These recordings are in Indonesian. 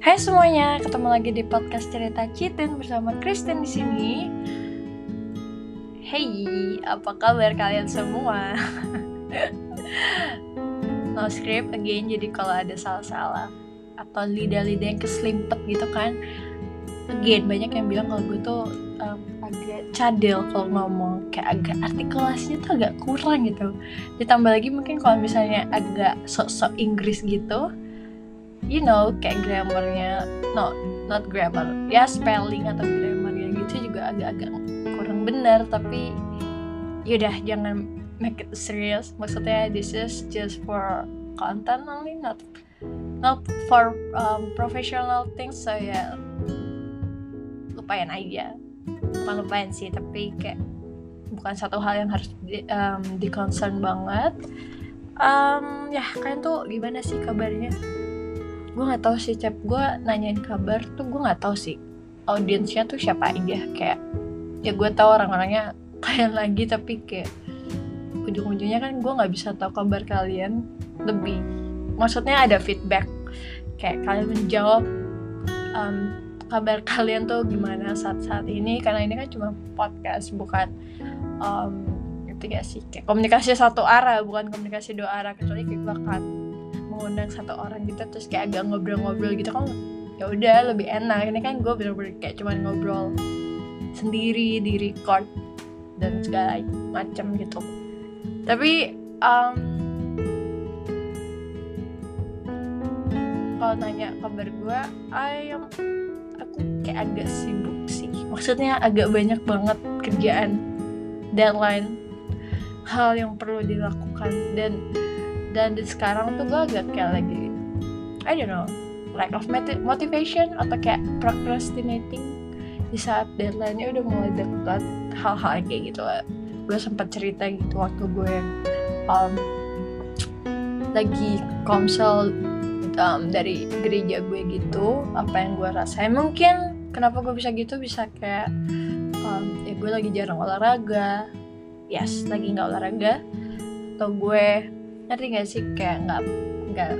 Hai semuanya, ketemu lagi di podcast cerita Citin bersama Kristen di sini. Hey, apa kabar kalian semua? no script again, jadi kalau ada salah-salah atau lidah-lidah yang keselimpet gitu kan, again banyak yang bilang kalau gue tuh um, agak cadel kalau ngomong kayak agak artikulasinya tuh agak kurang gitu ditambah lagi mungkin kalau misalnya agak sok-sok Inggris gitu you know kayak grammarnya no not grammar ya spelling atau grammar gitu juga agak-agak kurang benar tapi yaudah jangan make it serious. Maksudnya this is just for content only not not for um, professional things so ya yeah, lupain aja. Bukan lupain sih tapi kayak bukan satu hal yang harus di, um, di concern banget. Um, ya kalian tuh gimana sih kabarnya gue nggak tahu sih cep gue nanyain kabar tuh gue nggak tahu sih. Audiensnya tuh siapa aja? Kayak ya gue tahu orang-orangnya kalian lagi tapi kayak ujung-ujungnya kan gue nggak bisa tahu kabar kalian lebih. Maksudnya ada feedback. Kayak kalian menjawab um, kabar kalian tuh gimana saat-saat ini. Karena ini kan cuma podcast bukan um, itu gak sih. Kayak komunikasi satu arah bukan komunikasi dua arah. Kecuali kayak gue akan mengundang satu orang gitu terus kayak agak ngobrol-ngobrol gitu kan ya udah lebih enak. Ini kan gue bener-bener kayak cuma ngobrol sendiri di record dan segala macam gitu. Tapi um, kalau nanya kabar gue ayam aku kayak agak sibuk sih. Maksudnya agak banyak banget kerjaan deadline hal yang perlu dilakukan. Dan dan di sekarang tuh gue agak kayak lagi I don't know lack of motivation atau kayak procrastinating. Di saat deadline-nya udah mulai dekat hal-hal kayak gitu lah. Gue sempat cerita gitu waktu gue um, lagi komsel um, dari gereja gue gitu apa yang gue rasain. Mungkin kenapa gue bisa gitu bisa kayak um, ya gue lagi jarang olahraga. Yes lagi nggak olahraga. Atau gue ngerti gak sih? Kayak nggak nggak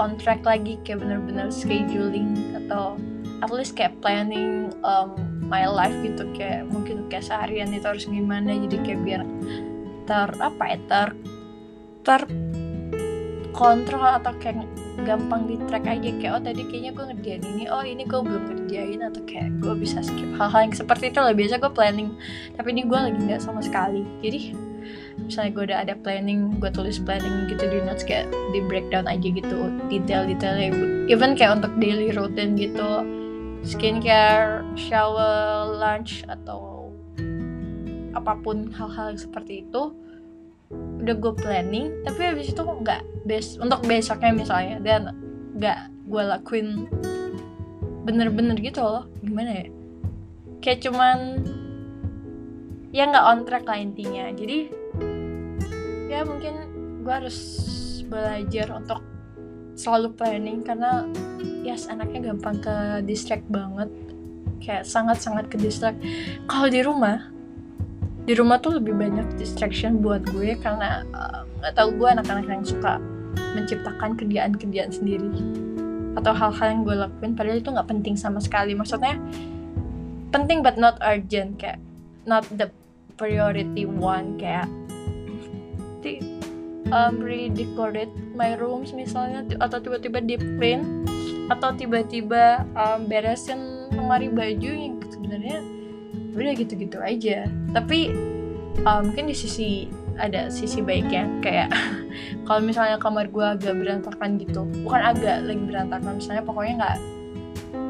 on track lagi kayak bener-bener scheduling atau at least kayak planning um, my life gitu. Kayak mungkin kayak seharian itu harus gimana. Jadi kayak biar ter apa ya ter ter kontrol atau kayak gampang di track aja. Kayak oh tadi kayaknya gue ngerjain ini oh ini gue belum ngerjain atau kayak gue bisa skip hal-hal yang seperti itu lah. Biasa gue planning tapi ini gue lagi nggak sama sekali. Jadi misalnya gue udah ada planning gue tulis planning gitu di notes kayak di breakdown aja gitu detail-detailnya. Even kayak untuk daily routine gitu skincare shower lunch atau apa pun hal-hal seperti itu udah gue planning. Tapi habis itu nggak bes untuk besoknya misalnya dan nggak gue lakuin bener-bener gitu loh. Gimana ya? Kayak cuman ya nggak on track lah intinya. Jadi ya mungkin gue harus belajar untuk selalu planning karena ya yes, anaknya gampang ke distract banget. Kayak sangat-sangat ke distract. Kalau di rumah di rumah tuh lebih banyak distraction buat gue karena nggak uh, tahu gue anak-anak yang suka menciptakan kerjaan-kerjaan sendiri atau hal-hal yang gue lakuin padahal itu nggak penting sama sekali. Maksudnya penting but not urgent. Kayak not the priority one. Kayak di um, redecorate my rooms misalnya atau tiba-tiba deep clean atau tiba-tiba um, beresin lemari baju yang sebenarnya udah gitu-gitu aja. Tapi uh, mungkin di sisi ada sisi baiknya kayak kalau misalnya kamar gue agak berantakan gitu bukan agak lagi berantakan misalnya pokoknya nggak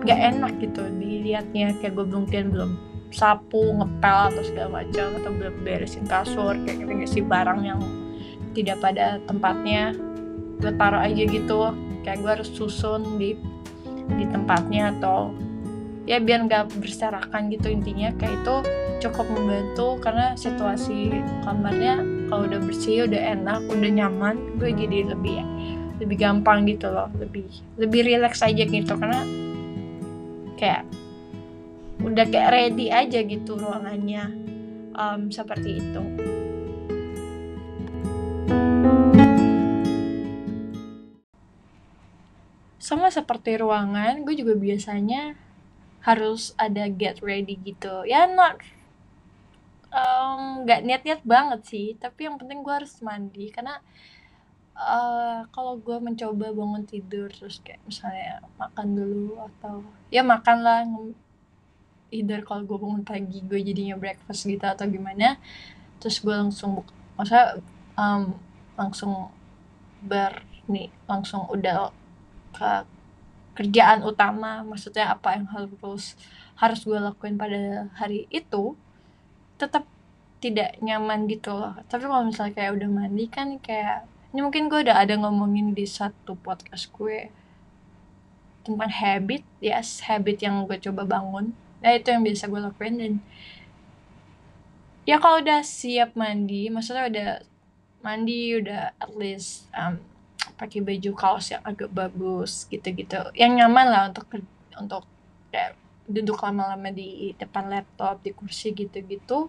nggak enak gitu dilihatnya kayak gue belum belum sapu ngepel atau segala macam atau belum beresin kasur kayak gitu sih barang yang tidak pada tempatnya. Gue taruh aja gitu kayak gue harus susun di di tempatnya atau ya biar nggak berserakan gitu intinya. Kayak itu cukup membantu karena situasi kamarnya kalau udah bersih udah enak udah nyaman gue jadi lebih lebih gampang gitu loh. Lebih lebih relax aja gitu karena kayak udah kayak ready aja gitu ruangannya. Um, seperti itu sama seperti ruangan gue juga biasanya harus ada get ready gitu. Ya not nggak um, niat-niat banget sih tapi yang penting gue harus mandi. Karena uh, kalau gue mencoba bangun tidur terus kayak misalnya makan dulu atau ya makan lah either kalau gue bangun pagi gue jadinya breakfast gitu atau gimana terus gue langsung buka masa um, langsung ber nih langsung udah ke kerjaan utama maksudnya apa yang harus harus gue lakuin pada hari itu tetap tidak nyaman gitu loh. Tapi kalau misalnya kayak udah mandi kan kayak ini mungkin gue udah ada ngomongin di satu podcast gue tentang habit yes habit yang gue coba bangun. Nah itu yang biasa gue lakuin dan ya kalau udah siap mandi maksudnya udah mandi udah at least um, pakai baju kaos yang agak bagus gitu-gitu. Yang nyaman lah untuk untuk kayak duduk lama-lama di depan laptop di kursi gitu-gitu.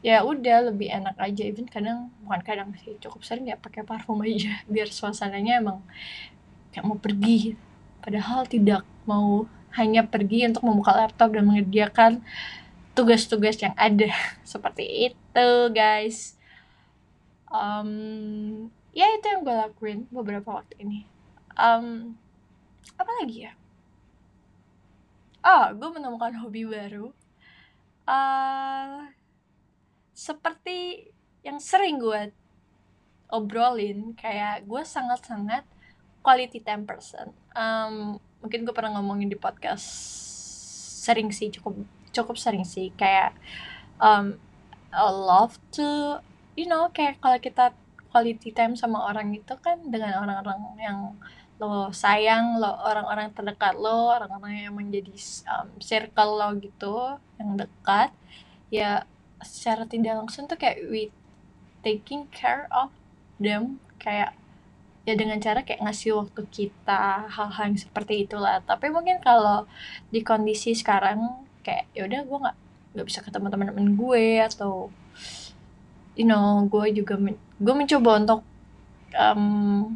Ya udah lebih enak aja. Even kadang bukan kadang sih cukup sering ya pakai parfum aja. Biar suasananya emang kayak mau pergi. Padahal tidak mau hanya pergi untuk membuka laptop dan mengerjakan tugas-tugas yang ada. Seperti itu guys. Um, ya itu yang gue lakuin beberapa waktu ini. Um, apa lagi ya? Oh gue menemukan hobi baru. Uh, seperti yang sering gue obrolin kayak gue sangat-sangat quality time person. Um, mungkin gue pernah ngomongin di podcast sering sih cukup cukup sering sih. Kayak um, I love to you know kayak kalau kita quality time sama orang itu kan dengan orang-orang yang lo sayang lo orang-orang terdekat lo orang-orang yang menjadi um, circle lo gitu yang dekat ya secara tidak langsung tuh kayak we taking care of them kayak ya dengan cara kayak ngasih waktu kita hal-hal yang seperti itulah. Tapi mungkin kalau di kondisi sekarang kayak ya udah gue nggak nggak bisa ketemu teman-teman gue atau you know gue juga men gue mencoba untuk um,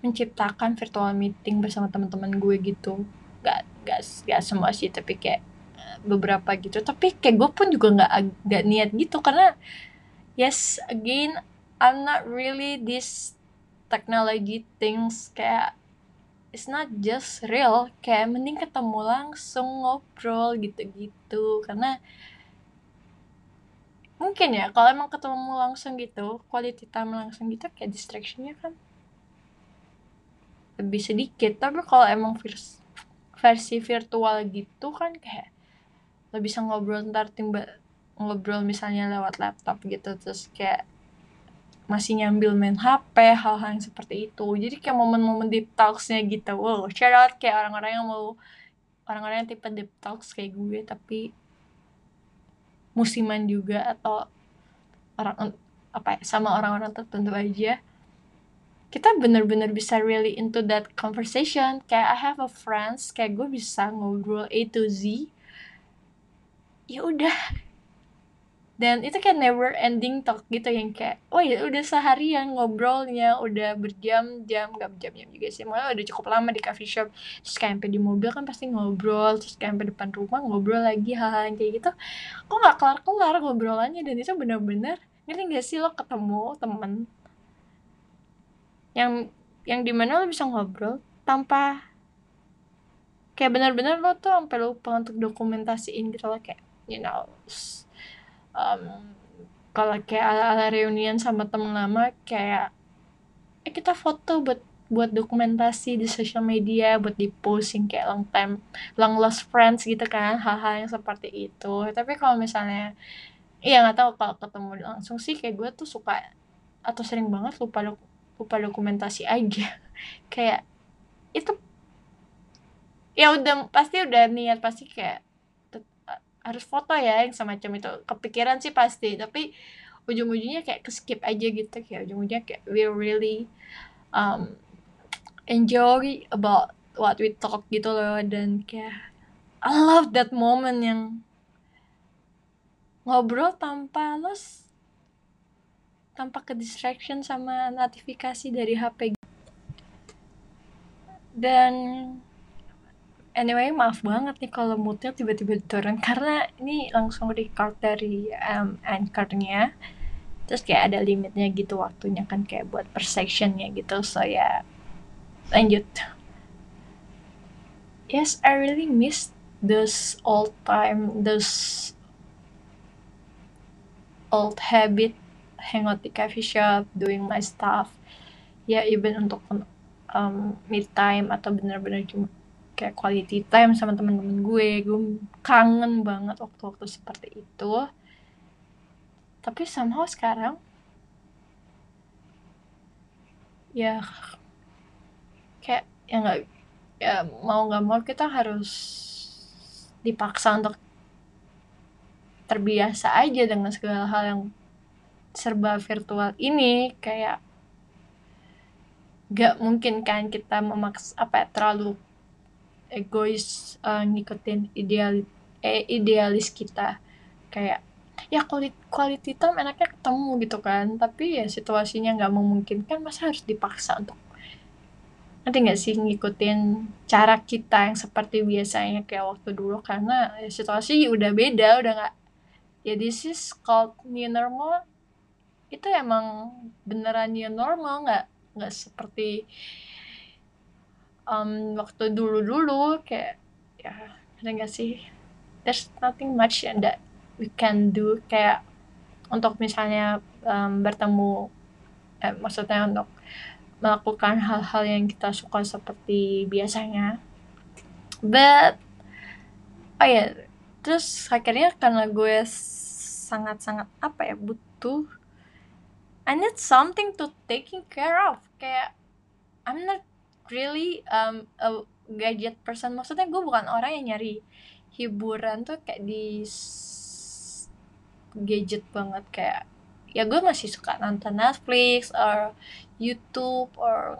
menciptakan virtual meeting bersama teman-teman gue gitu. Gak gak gak semua sih tapi kayak eh, beberapa gitu. Tapi kayak gue pun juga nggak gak niat gitu karena yes again I'm not really this technology things. Kayak it's not just real. Kayak mending ketemu langsung ngobrol gitu-gitu. Karena mungkin ya kalau emang ketemu langsung gitu quality time langsung gitu kayak distractionnya kan lebih sedikit. Tapi kalau emang versi, versi virtual gitu kan kayak lo bisa ngobrol ntar timba ngobrol misalnya lewat laptop gitu terus kayak masih nyambil main HP hal-hal yang seperti itu. Jadi kayak momen-momen deep talksnya gitu. Wow shout out kayak orang-orang yang mau orang-orang yang tipe deep talks kayak gue tapi musiman juga atau orang apa ya sama orang-orang tertentu aja kita bener-bener bisa really into that conversation. Kayak I have a friends kayak gue bisa ngobrol A to Z. Ya udah dan itu kayak never ending talk gitu yang kayak oh ya udah seharian ngobrolnya udah berjam-jam. Gak berjam-jam juga sih malah udah cukup lama di coffee shop. Terus kayak di mobil kan pasti ngobrol terus kayak depan rumah ngobrol lagi hal-hal yang kayak gitu. Kok nggak kelar-kelar ngobrolannya? Dan itu bener-bener ngerti gak sih lo ketemu temen yang yang di mana lo bisa ngobrol tanpa kayak benar-benar lo tuh sampai lupa untuk dokumentasiin gitu loh kayak you know um, kalau kayak ala-ala reunian sama temen lama kayak eh kita foto buat buat dokumentasi di sosial media buat di posting kayak long time long lost friends gitu kan hal-hal yang seperti itu. Tapi kalau misalnya iya nggak tahu kalau ketemu langsung sih kayak gue tuh suka atau sering banget lupa lupa dokumentasi aja. Kayak itu ya udah pasti udah niat pasti kayak harus foto ya yang semacam itu. Kepikiran sih pasti tapi ujung-ujungnya kayak ke skip aja gitu. Kayak ujung-ujungnya kayak we really um, enjoy about what we talk gitu loh. Dan kayak I love that moment yang ngobrol tanpa los tanpa ke distraction sama notifikasi dari HP dan anyway maaf banget nih kalau moodnya tiba-tiba turun karena ini langsung record dari um, anchornya. Terus kayak ada limitnya gitu waktunya kan kayak buat per sectionnya gitu so ya lanjut. Yes I really miss those old time those old habit hangout di coffee shop doing my stuff. Ya even untuk um, mid time atau bener-bener cuma kayak quality time sama teman-teman gue. Gue kangen banget waktu-waktu seperti itu. Tapi somehow sekarang ya kayak ya nggak ya mau nggak mau kita harus dipaksa untuk terbiasa aja dengan segala hal yang serba virtual ini. Kayak gak mungkin kan kita memaks apa ya, terlalu egois uh, ngikutin ideal eh, idealis kita. Kayak ya quality, quality time enaknya ketemu gitu kan. Tapi ya situasinya nggak memungkinkan masa harus dipaksa untuk nanti nggak sih ngikutin cara kita yang seperti biasanya kayak waktu dulu? Karena ya, situasi udah beda udah nggak ya this is called new normal. Itu emang beneran new normal nggak nggak seperti um, waktu dulu-dulu kayak ya ada nggak sih? There's nothing much that we can do. Kayak untuk misalnya um, bertemu eh, maksudnya untuk melakukan hal-hal yang kita suka seperti biasanya. But oh ya terus akhirnya karena gue sangat-sangat apa ya butuh I need something to taking care of. Kayak I'm not really um, a gadget person. Maksudnya gue bukan orang yang nyari hiburan tuh kayak di gadget banget. Kayak ya gue masih suka nonton Netflix or YouTube or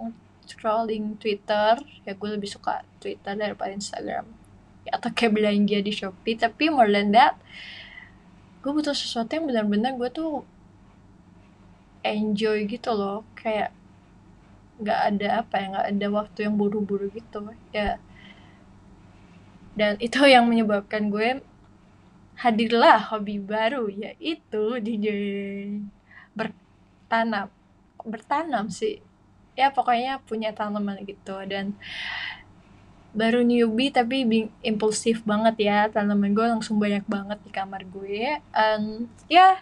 scrolling Twitter. Ya gue lebih suka Twitter daripada Instagram. Ya, atau kayak belanja di Shopee. Tapi more than that gue butuh sesuatu yang benar-benar gue tuh enjoy gitu loh. Kayak nggak ada apa ya nggak ada waktu yang buru-buru gitu ya. Dan itu yang menyebabkan gue hadirlah hobi baru yaitu DJ bertanam bertanam sih. Ya pokoknya punya tanaman gitu. Dan baru newbie tapi impulsif banget ya tanaman gue langsung banyak banget di kamar gue. And ya yeah,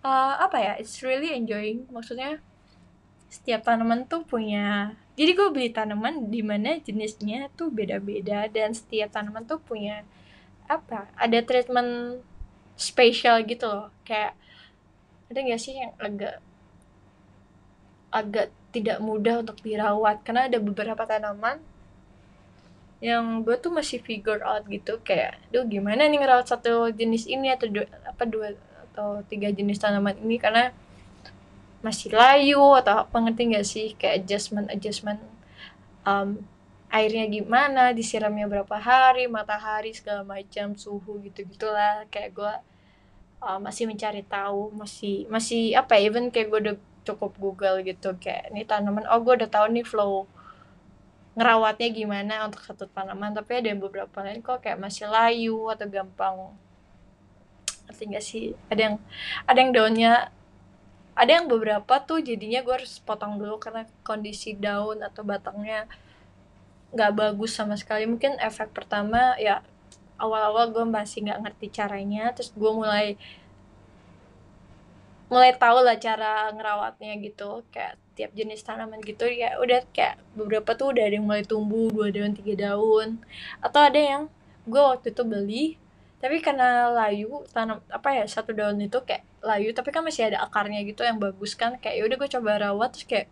uh, apa ya it's really enjoying. Maksudnya setiap tanaman tuh punya jadi gue beli tanaman di mana jenisnya tuh beda-beda dan setiap tanaman tuh punya apa ada treatment spesial gitu loh. Kayak ada gak sih yang agak agak tidak mudah untuk dirawat? Karena ada beberapa tanaman yang gue tuh masih figure out gitu kayak duh gimana nih ngerawat satu jenis ini atau dua, apa dua atau tiga jenis tanaman ini? Karena masih layu atau apa ngerti gak sih? Kayak adjustment adjustment um, airnya gimana disiramnya berapa hari matahari segala macam suhu gitu gitulah kayak gue uh, masih mencari tahu masih masih apa ya, even kayak gue udah cukup Google gitu kayak ini tanaman oh gue udah tahu nih flow ngerawatnya gimana untuk satu tanaman tapi ada yang beberapa lain kok kayak masih layu atau gampang. Ngerti gak sih? Ada yang ada yang daunnya ada yang beberapa tuh jadinya gue harus potong dulu karena kondisi daun atau batangnya nggak bagus sama sekali. Mungkin efek pertama ya awal-awal gue masih nggak ngerti caranya terus gue mulai mulai tahu lah cara ngerawatnya gitu. Kayak tiap jenis tanaman gitu ya udah kayak beberapa tuh udah ada yang mulai tumbuh dua daun tiga daun. Atau ada yang gue waktu itu beli tapi karena layu tanam apa ya satu daun itu kayak layu tapi kan masih ada akarnya gitu yang bagus kan. Kayak ya udah gue coba rawat terus kayak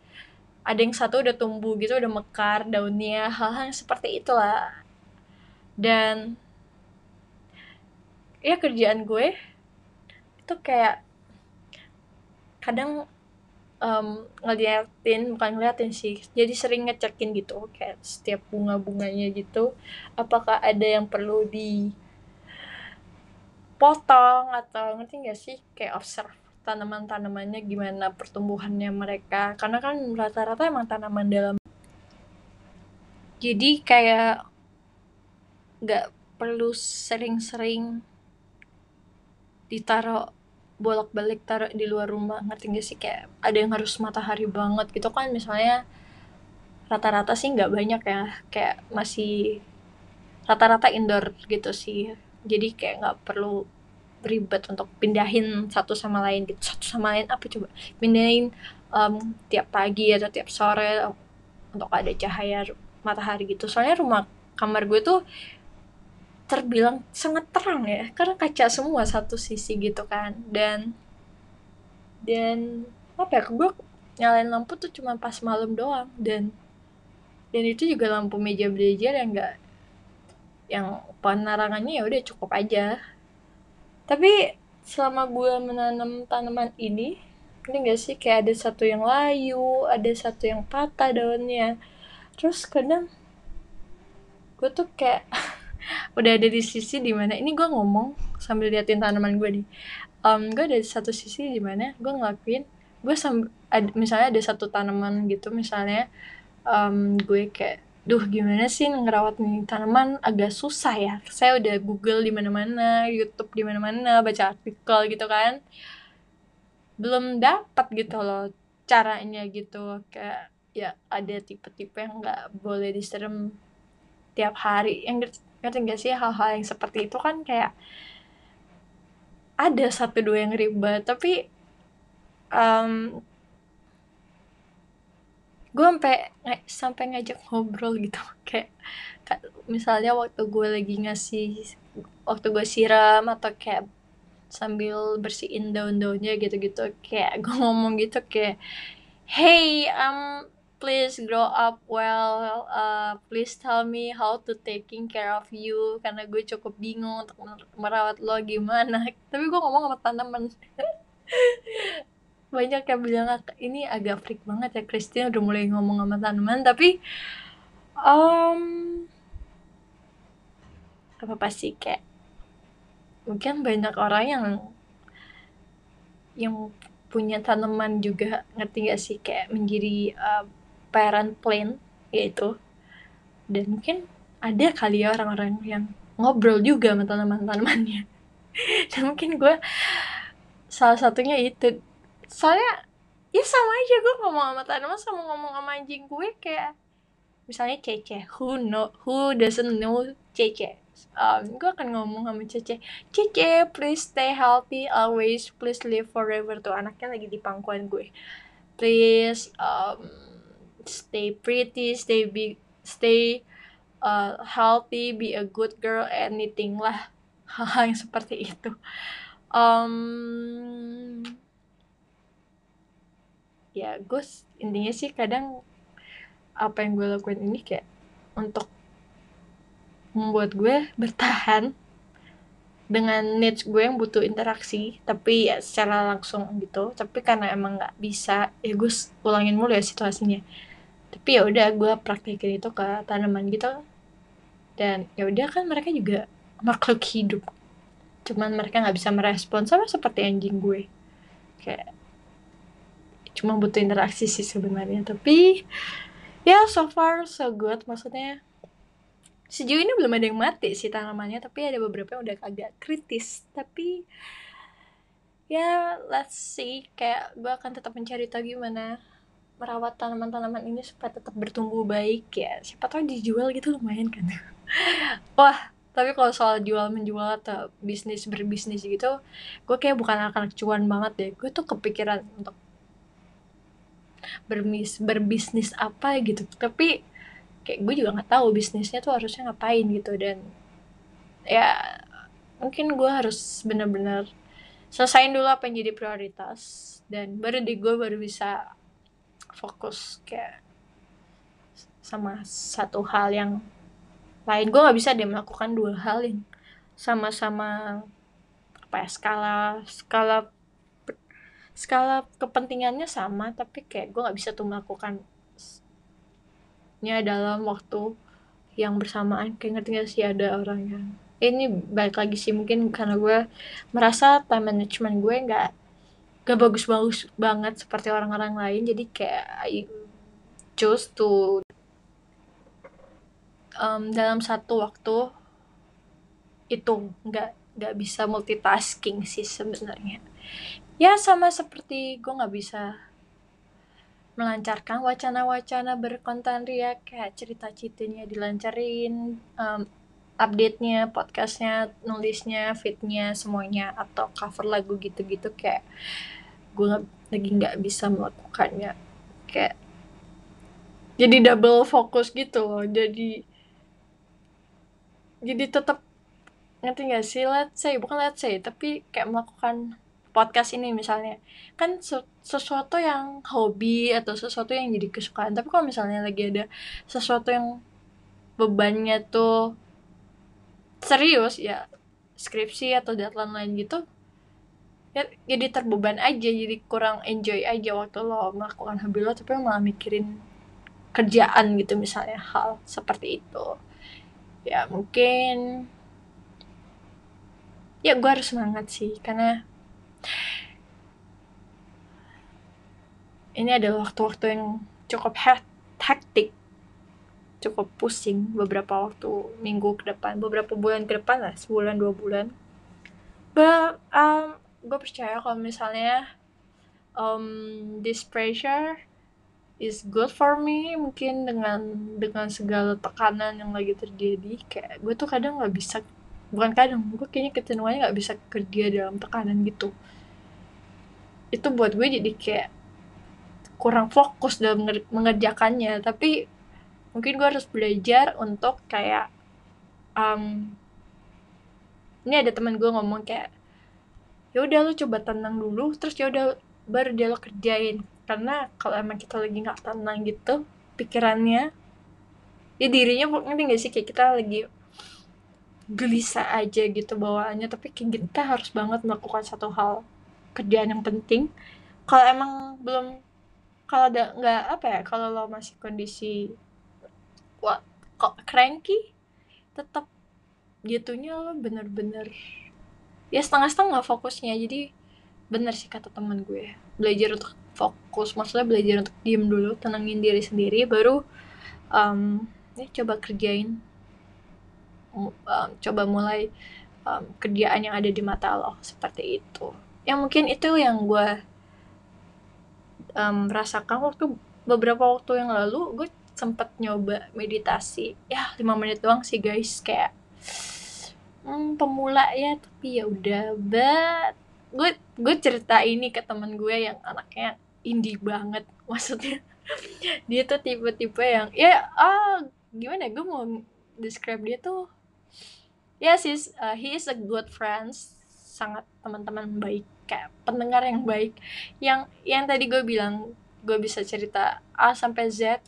ada yang satu udah tumbuh gitu udah mekar daunnya hal-hal seperti itulah. Dan ya kerjaan gue itu kayak kadang um, ngeliatin bukan ngeliatin sih jadi sering ngecekin gitu kayak setiap bunga-bunganya gitu apakah ada yang perlu di potong atau ngerti gak sih? Kayak observe tanaman-tanamannya gimana pertumbuhannya mereka. Karena kan rata-rata emang tanaman dalam. Jadi kayak nggak perlu sering-sering ditaruh bolak-balik taruh di luar rumah. Ngerti gak sih? Kayak ada yang harus matahari banget gitu kan. Misalnya rata-rata sih nggak banyak ya. Kayak masih rata-rata indoor gitu sih jadi kayak nggak perlu ribet untuk pindahin satu sama lain gitu. Satu sama lain apa coba? Pindahin um, tiap pagi atau tiap sore untuk ada cahaya matahari gitu. Soalnya rumah kamar gue tuh terbilang sangat terang ya karena kaca semua satu sisi gitu kan. Dan dan apa ya gue nyalain lampu tuh cuma pas malam doang. Dan dan itu juga lampu meja belajar yang enggak yang penerangannya ya udah cukup aja. Tapi selama gue menanam tanaman ini ini gak sih? Kayak ada satu yang layu ada satu yang patah daunnya. Terus kadang gue tuh kayak udah ada di sisi di mana ini gue ngomong sambil liatin tanaman gue nih. Um, gue ada satu sisi di mana gue ngelakuin gue sam ad, misalnya ada satu tanaman gitu misalnya um, gue kayak duh gimana sih ngerawat nih tanaman agak susah ya. Saya udah google di mana-mana YouTube di mana-mana baca artikel gitu kan. Belum dapat gitu loh caranya gitu. Kayak ya ada tipe-tipe yang nggak boleh diserem tiap hari. Yang ngerti gak sih hal-hal yang seperti itu kan kayak ada satu dua yang ribet. Tapi um, gue sampai sampai ngajak ngobrol gitu. Kayak misalnya waktu gue lagi ngasih waktu gue siram atau kayak sambil bersihin daun-daunnya gitu-gitu kayak gue ngomong gitu kayak hey um please grow up well uh, please tell me how to taking care of you. Karena gue cukup bingung untuk merawat lo gimana. Tapi gue ngomong sama tanaman banyak yang bilang ini agak freak banget ya Christine udah mulai ngomong sama tanaman. Tapi um, apa pasti kayak mungkin banyak orang yang yang punya tanaman juga ngerti gak sih kayak menjadi uh, parent plan yaitu. Dan mungkin ada kali ya orang-orang yang ngobrol juga sama tanaman-tanamannya. Dan mungkin gue salah satunya itu soalnya ya sama aja gue ngomong sama tanaman sama ngomong sama anjing gue kayak misalnya Cece who know who doesn't know Cece? Um, gue akan ngomong sama Cece Cece please stay healthy always please live forever. Tuh anaknya lagi di pangkuan gue. Please um, stay pretty stay big stay uh, healthy be a good girl anything lah. Hal yang seperti itu. Um, ya gue intinya sih kadang apa yang gue lakuin ini kayak untuk membuat gue bertahan dengan needs gue yang butuh interaksi tapi ya secara langsung gitu. Tapi karena emang nggak bisa ya gue ulangin mulu ya situasinya. Tapi ya udah gue praktekin itu ke tanaman gitu. Dan ya udah kan mereka juga makhluk hidup. Cuman mereka nggak bisa merespon sama seperti anjing gue. Kayak cuma butuh interaksi sih sebenarnya. Tapi ya so far so good. Maksudnya sejauh ini belum ada yang mati sih tanamannya. Tapi ada beberapa yang udah agak kritis. Tapi ya let's see. Kayak gue akan tetap mencari tahu gimana merawat tanaman-tanaman ini supaya tetap bertumbuh baik ya. Siapa tahu dijual gitu lumayan kan? Wah tapi kalau soal jual menjual atau bisnis berbisnis gitu gue kayak bukan anak-anak cuan banget deh. Gue tuh kepikiran untuk berbis berbisnis apa gitu. Tapi kayak gue juga nggak tahu bisnisnya tuh harusnya ngapain gitu. Dan ya mungkin gue harus bener-bener selesaiin dulu apa yang jadi prioritas. Dan baru di gue baru bisa fokus kayak sama satu hal yang lain. Gue nggak bisa deh melakukan dua hal yang sama-sama apa ya skala skala skala kepentingannya sama tapi kayak gue nggak bisa tuh melakukannya dalam waktu yang bersamaan. Kayak ngerti gak sih ada orang yang ini balik lagi sih mungkin karena gue merasa time management gue nggak gak bagus-bagus banget seperti orang-orang lain. Jadi kayak I choose to um, dalam satu waktu itu nggak nggak bisa multitasking sih sebenarnya ya sama seperti gue nggak bisa melancarkan wacana-wacana berkonten ria. Kayak cerita-ceritanya dilancarin um, update-nya, podcastnya, nulisnya, fitnya, semuanya. Atau cover lagu gitu-gitu. Kayak gue lagi nggak bisa melakukannya. Kayak jadi double fokus gitu loh. Jadi jadi tetap ngerti gak sih? Let's say bukan let's say tapi kayak melakukan podcast ini misalnya. Kan sesuatu yang hobi atau sesuatu yang jadi kesukaan. Tapi kalau misalnya lagi ada sesuatu yang bebannya tuh serius ya skripsi atau deadline lain gitu ya jadi terbeban aja jadi kurang enjoy aja waktu lo melakukan hobi lo tapi malah mikirin kerjaan gitu misalnya hal seperti itu. Ya mungkin ya gue harus semangat sih karena ini adalah waktu-waktu yang cukup hektik cukup pusing beberapa waktu minggu ke depan beberapa bulan ke depan lah sebulan dua bulan. But um, gue percaya kalau misalnya um, this pressure is good for me mungkin dengan dengan segala tekanan yang lagi terjadi kayak gue tuh kadang nggak bisa bukan kadang gue kayaknya kecenderungannya nggak bisa kerja dalam tekanan gitu. Itu buat gue jadi kayak kurang fokus dalam mengerjakannya. Tapi mungkin gue harus belajar untuk kayak um, ini ada teman gue ngomong kayak ya udah lo coba tenang dulu terus ya udah baru dia lo kerjain. Karena kalau emang kita lagi nggak tenang gitu pikirannya ya dirinya ngerti gak sih? Kayak kita lagi gelisah aja gitu bawaannya. Tapi kayak kita harus banget melakukan satu hal kerjaan yang penting. Kalau emang belum kalau ada nggak apa ya kalau lo masih kondisi what kok cranky tetap gitunya lo bener-bener ya setengah-setengah fokusnya. Jadi bener sih kata teman gue belajar untuk fokus. Maksudnya belajar untuk diem dulu tenangin diri sendiri baru um, ya coba kerjain um, coba mulai um, kerjaan yang ada di mata lo seperti itu. Yang mungkin itu yang gue um, rasakan waktu beberapa waktu yang lalu gue sempet nyoba meditasi. Ya lima menit doang sih guys. Kayak hmm, pemula ya tapi ya udah. But gue gue cerita ini ke temen gue yang anaknya indie banget. Maksudnya dia tuh tipe-tipe yang ya ah gimana ya, gue mau describe dia tuh yes, sih uh, he is a good friends sangat teman-teman baik kayak pendengar yang baik. Yang yang tadi gue bilang gue bisa cerita A sampai Z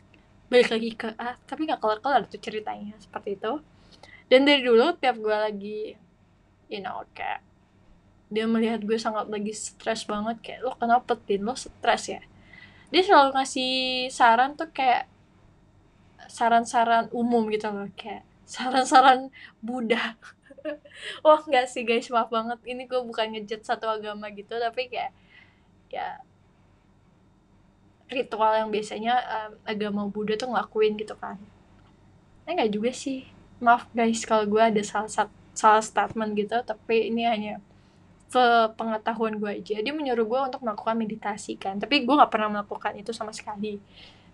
balik lagi ke A tapi nggak kelar-kelar tuh ceritanya seperti itu. Dan dari dulu tiap gue lagi you know kayak dia melihat gue sangat lagi stres banget kayak lo kenapa tin? Lo stres ya? Dia selalu ngasih saran tuh kayak saran-saran umum gitu loh kayak saran-saran Buddha wah nggak sih guys maaf banget. Ini gue bukan ngejat satu agama gitu tapi kayak ya ritual yang biasanya um, agama Buddha tuh ngelakuin gitu kan. Eh nggak juga sih. Maaf guys kalau gue ada salah salah statement gitu tapi ini hanya pengetahuan gue aja. Dia menyuruh gue untuk melakukan meditasi kan tapi gue nggak pernah melakukan itu sama sekali.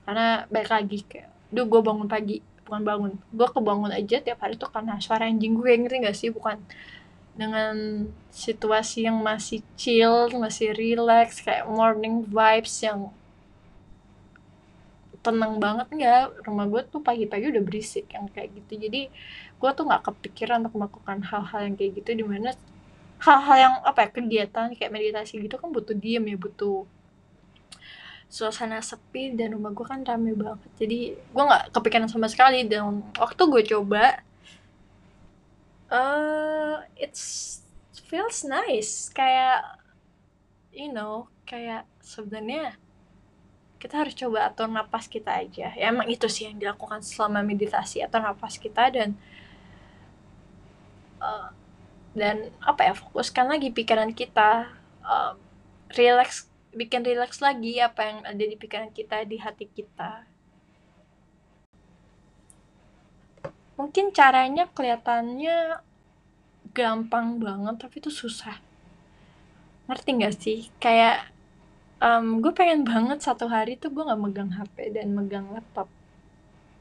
Karena baik lagi kayak duh gue bangun pagi bukan bangun. Gue kebangun aja tiap hari tuh karena suara anjing gue ngerti gak sih? Bukan dengan situasi yang masih chill masih relax kayak morning vibes yang tenang banget nggak? Rumah gue tuh pagi-pagi udah berisik yang kayak gitu. Jadi gue tuh nggak kepikiran untuk melakukan hal-hal yang kayak gitu di mana hal-hal yang apa ya kegiatan kayak meditasi gitu kan butuh diem ya butuh suasana sepi dan rumah gue kan rame banget. Jadi gue nggak kepikiran sama sekali. Dan waktu gue coba uh, it's feels nice. Kayak you know kayak sebenarnya kita harus coba atur napas kita aja. Ya emang itu sih yang dilakukan selama meditasi atur napas kita dan uh, dan apa ya fokuskan lagi pikiran kita uh, relax bikin relax lagi apa yang ada di pikiran kita di hati kita. Mungkin caranya kelihatannya gampang banget tapi itu susah. Ngerti nggak sih? Kayak um, gue pengen banget satu hari tuh gue nggak megang HP dan megang laptop.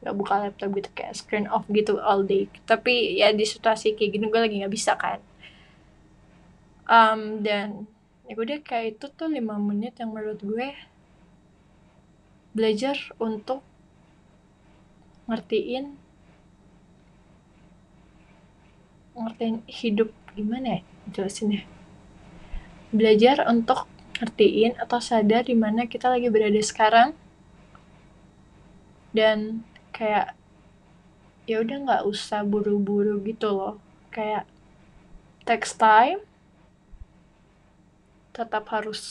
Nggak buka laptop gitu kayak screen off gitu all day. Tapi ya di situasi kayak gini gue lagi nggak bisa kan. Um, dan ya gue deh kayak itu tuh lima menit yang menurut gue belajar untuk ngertiin ngertiin hidup gimana ya jelasinnya. Belajar untuk ngertiin atau sadar di mana kita lagi berada sekarang. Dan kayak ya udah nggak usah buru-buru gitu loh. Kayak text time tetap harus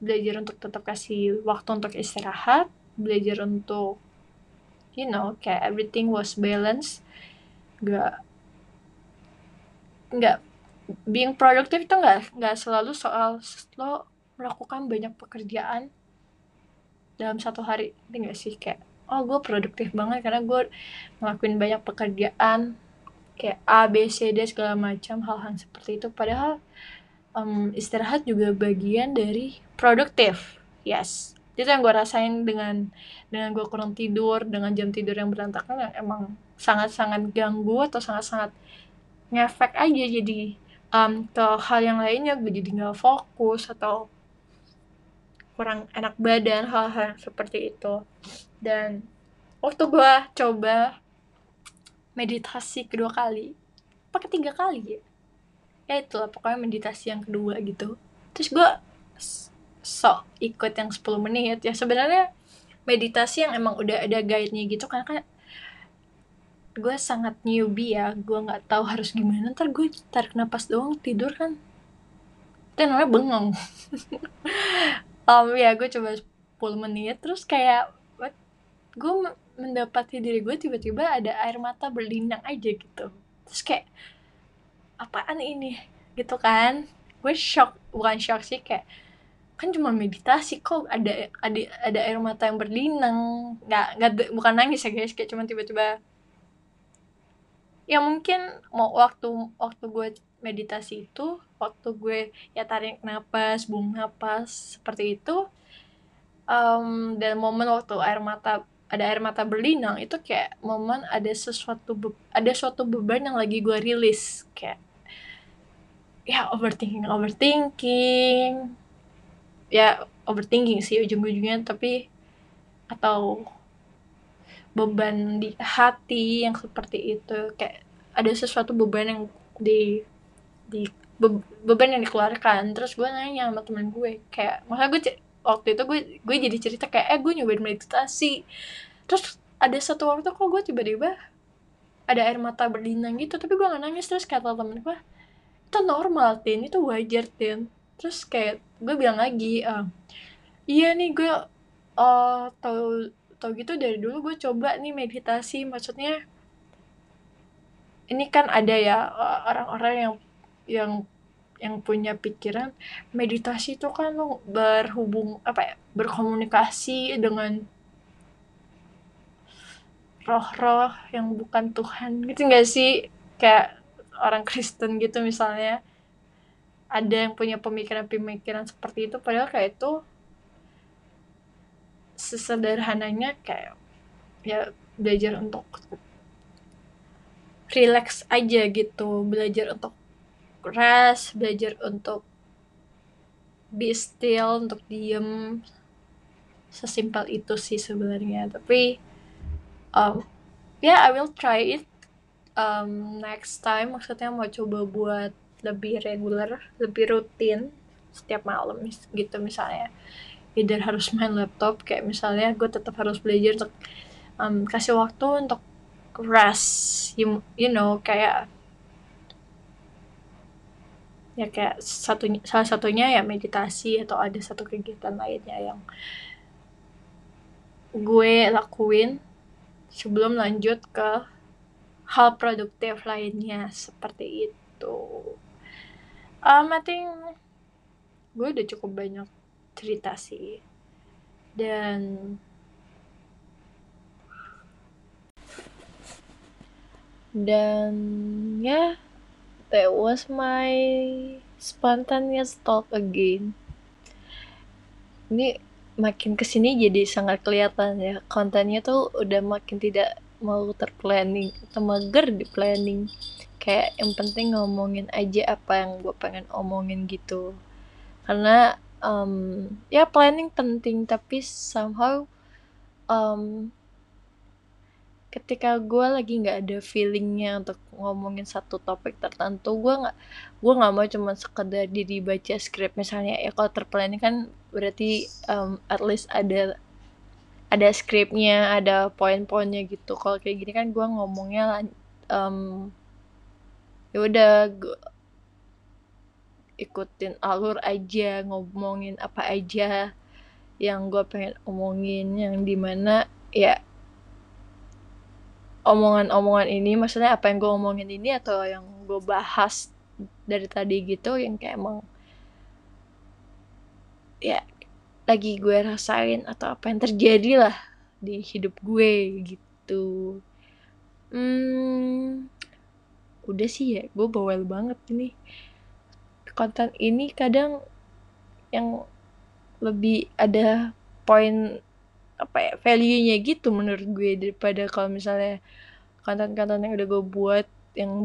belajar untuk tetap kasih waktu untuk istirahat belajar untuk you know kayak everything was balanced. Gak nggak being produktif itu nggak nggak selalu soal lo melakukan banyak pekerjaan dalam satu hari. Tinggal sih? Kayak oh gue produktif banget karena gue ngelakuin banyak pekerjaan kayak A B C D segala macam hal-hal seperti itu. Padahal um, istirahat juga bagian dari produktif. Yes. Itu yang gue rasain dengan dengan gue kurang tidur dengan jam tidur yang berantakan yang emang sangat-sangat ganggu atau sangat-sangat ngefek aja. Jadi um, ke hal yang lainnya gue jadi nggak fokus atau kurang enak badan hal-hal seperti itu. Dan waktu gue coba meditasi kedua kali pakai tiga kali ya ya itulah pokoknya meditasi yang kedua gitu. Terus gue sok ikut yang 10 menit. Ya sebenarnya meditasi yang emang udah ada guide-nya gitu kan kan gue sangat newbie ya. Gue nggak tahu harus gimana. Ntar gue tarik napas doang tidur kan. Itu namanya bengong. Um, ya gue coba 10 menit. Terus kayak what, gue mendapati diri gue tiba-tiba ada air mata berlinang aja gitu. Terus kayak apaan ini? Gitu kan. Gue shock bukan shock sih kayak kan cuma meditasi kok ada ada ada air mata yang berlinang. Nggak nggak bukan nangis ya guys kayak cuma tiba-tiba. Ya mungkin mau waktu waktu gue meditasi itu waktu gue ya tarik napas buang napas seperti itu um, dan momen waktu air mata ada air mata berlinang itu kayak momen ada sesuatu ada suatu beban yang lagi gue rilis kayak ya overthinking overthinking. Ya overthinking sih ujung-ujungnya tapi atau beban di hati yang seperti itu. Kayak ada sesuatu beban yang di di be, beban yang dikeluarkan. Terus gue nanya sama temen gue kayak masa gue waktu itu gue gue jadi cerita kayak eh gue nyobain meditasi. Terus ada satu waktu kok gue tiba-tiba ada air mata berlinang gitu tapi gue gak nangis. Terus kata temen gue itu normal tin. Itu wajar tin. Terus kayak gue bilang lagi uh, iya nih gue uh, tau tau gitu dari dulu gue coba nih meditasi. Maksudnya ini kan ada ya orang-orang yang yang yang punya pikiran meditasi itu kan lo berhubung apa ya berkomunikasi dengan roh-roh yang bukan Tuhan. Gitu gak sih? Kayak orang Kristen gitu misalnya ada yang punya pemikiran-pemikiran seperti itu padahal kayak itu sesederhananya kayak ya belajar untuk relax aja gitu belajar untuk rest belajar untuk be still untuk diem. Sesimpel itu sih sebenarnya tapi um, ya yeah, I will try it um, next time maksudnya mau coba buat lebih regular lebih rutin setiap malam gitu misalnya. Either harus main laptop kayak misalnya gue tetap harus belajar untuk um, kasih waktu untuk rest you, you know kayak ya kayak satu salah satunya ya meditasi atau ada satu kegiatan lainnya yang gue lakuin sebelum lanjut ke hal produktif lainnya seperti itu. Um, I think gue udah cukup banyak cerita sih dan dan ya yeah, that was my spontaneous talk again ini makin ke sini jadi sangat kelihatan ya kontennya tuh udah makin tidak mau terplanning atau mager di planning. Kayak yang penting ngomongin aja apa yang gue pengen omongin gitu. Karena um, ya planning penting tapi somehow um, ketika gue lagi nggak ada feelingnya untuk ngomongin satu topik tertentu gue nggak gue nggak mau cuma sekedar diri baca skrip. Misalnya ya kalau terplanning kan berarti um, at least ada ada skripnya ada poin-poinnya gitu. Kalau kayak gini kan gue ngomongnya um, ya udah ikutin alur aja ngomongin apa aja yang gue pengen omongin yang di mana ya omongan-omongan ini maksudnya apa yang gue omongin ini atau yang gue bahas dari tadi gitu yang kayak emang ya lagi gue rasain atau apa yang terjadi lah di hidup gue gitu. Hmm udah sih ya gue bawel banget ini. Konten ini kadang yang lebih ada poin apa ya value-nya gitu menurut gue daripada kalau misalnya konten-konten yang udah gue buat yang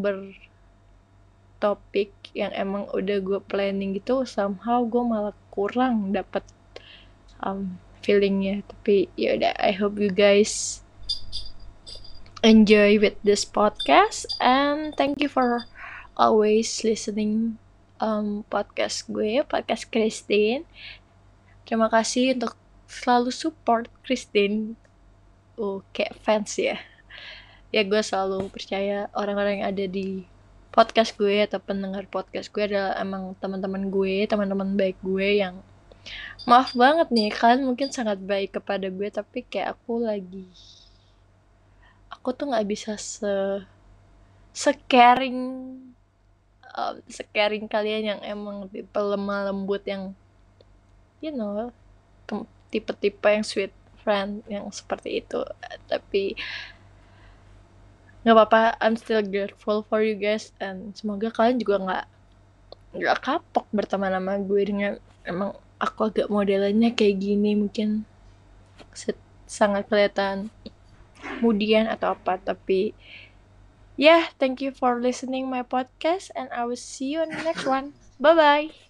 bertopik yang emang udah gue planning gitu somehow gue malah kurang dapat um, feelingnya. Tapi ya udah I hope you guys enjoy with this podcast and thank you for always listening um, podcast gue podcast Christine. Terima kasih untuk selalu support Christine. Oh kayak fans ya. Ya gue selalu percaya orang-orang yang ada di podcast gue atau pendengar podcast gue adalah emang teman-teman gue teman-teman baik gue yang maaf banget nih kalian mungkin sangat baik kepada gue tapi kayak aku lagi aku tuh nggak bisa se secaring um, secaring kalian yang emang tipe lemah lembut yang you know tipe-tipe yang sweet friend yang seperti itu. Tapi nggak apa-apa I'm still grateful for you guys and semoga kalian juga nggak nggak kapok berteman sama gue dengan emang aku agak modelnya kayak gini mungkin sangat kelihatan kemudian atau apa tapi yeah thank you for listening my podcast and I will see you on the next one. Bye bye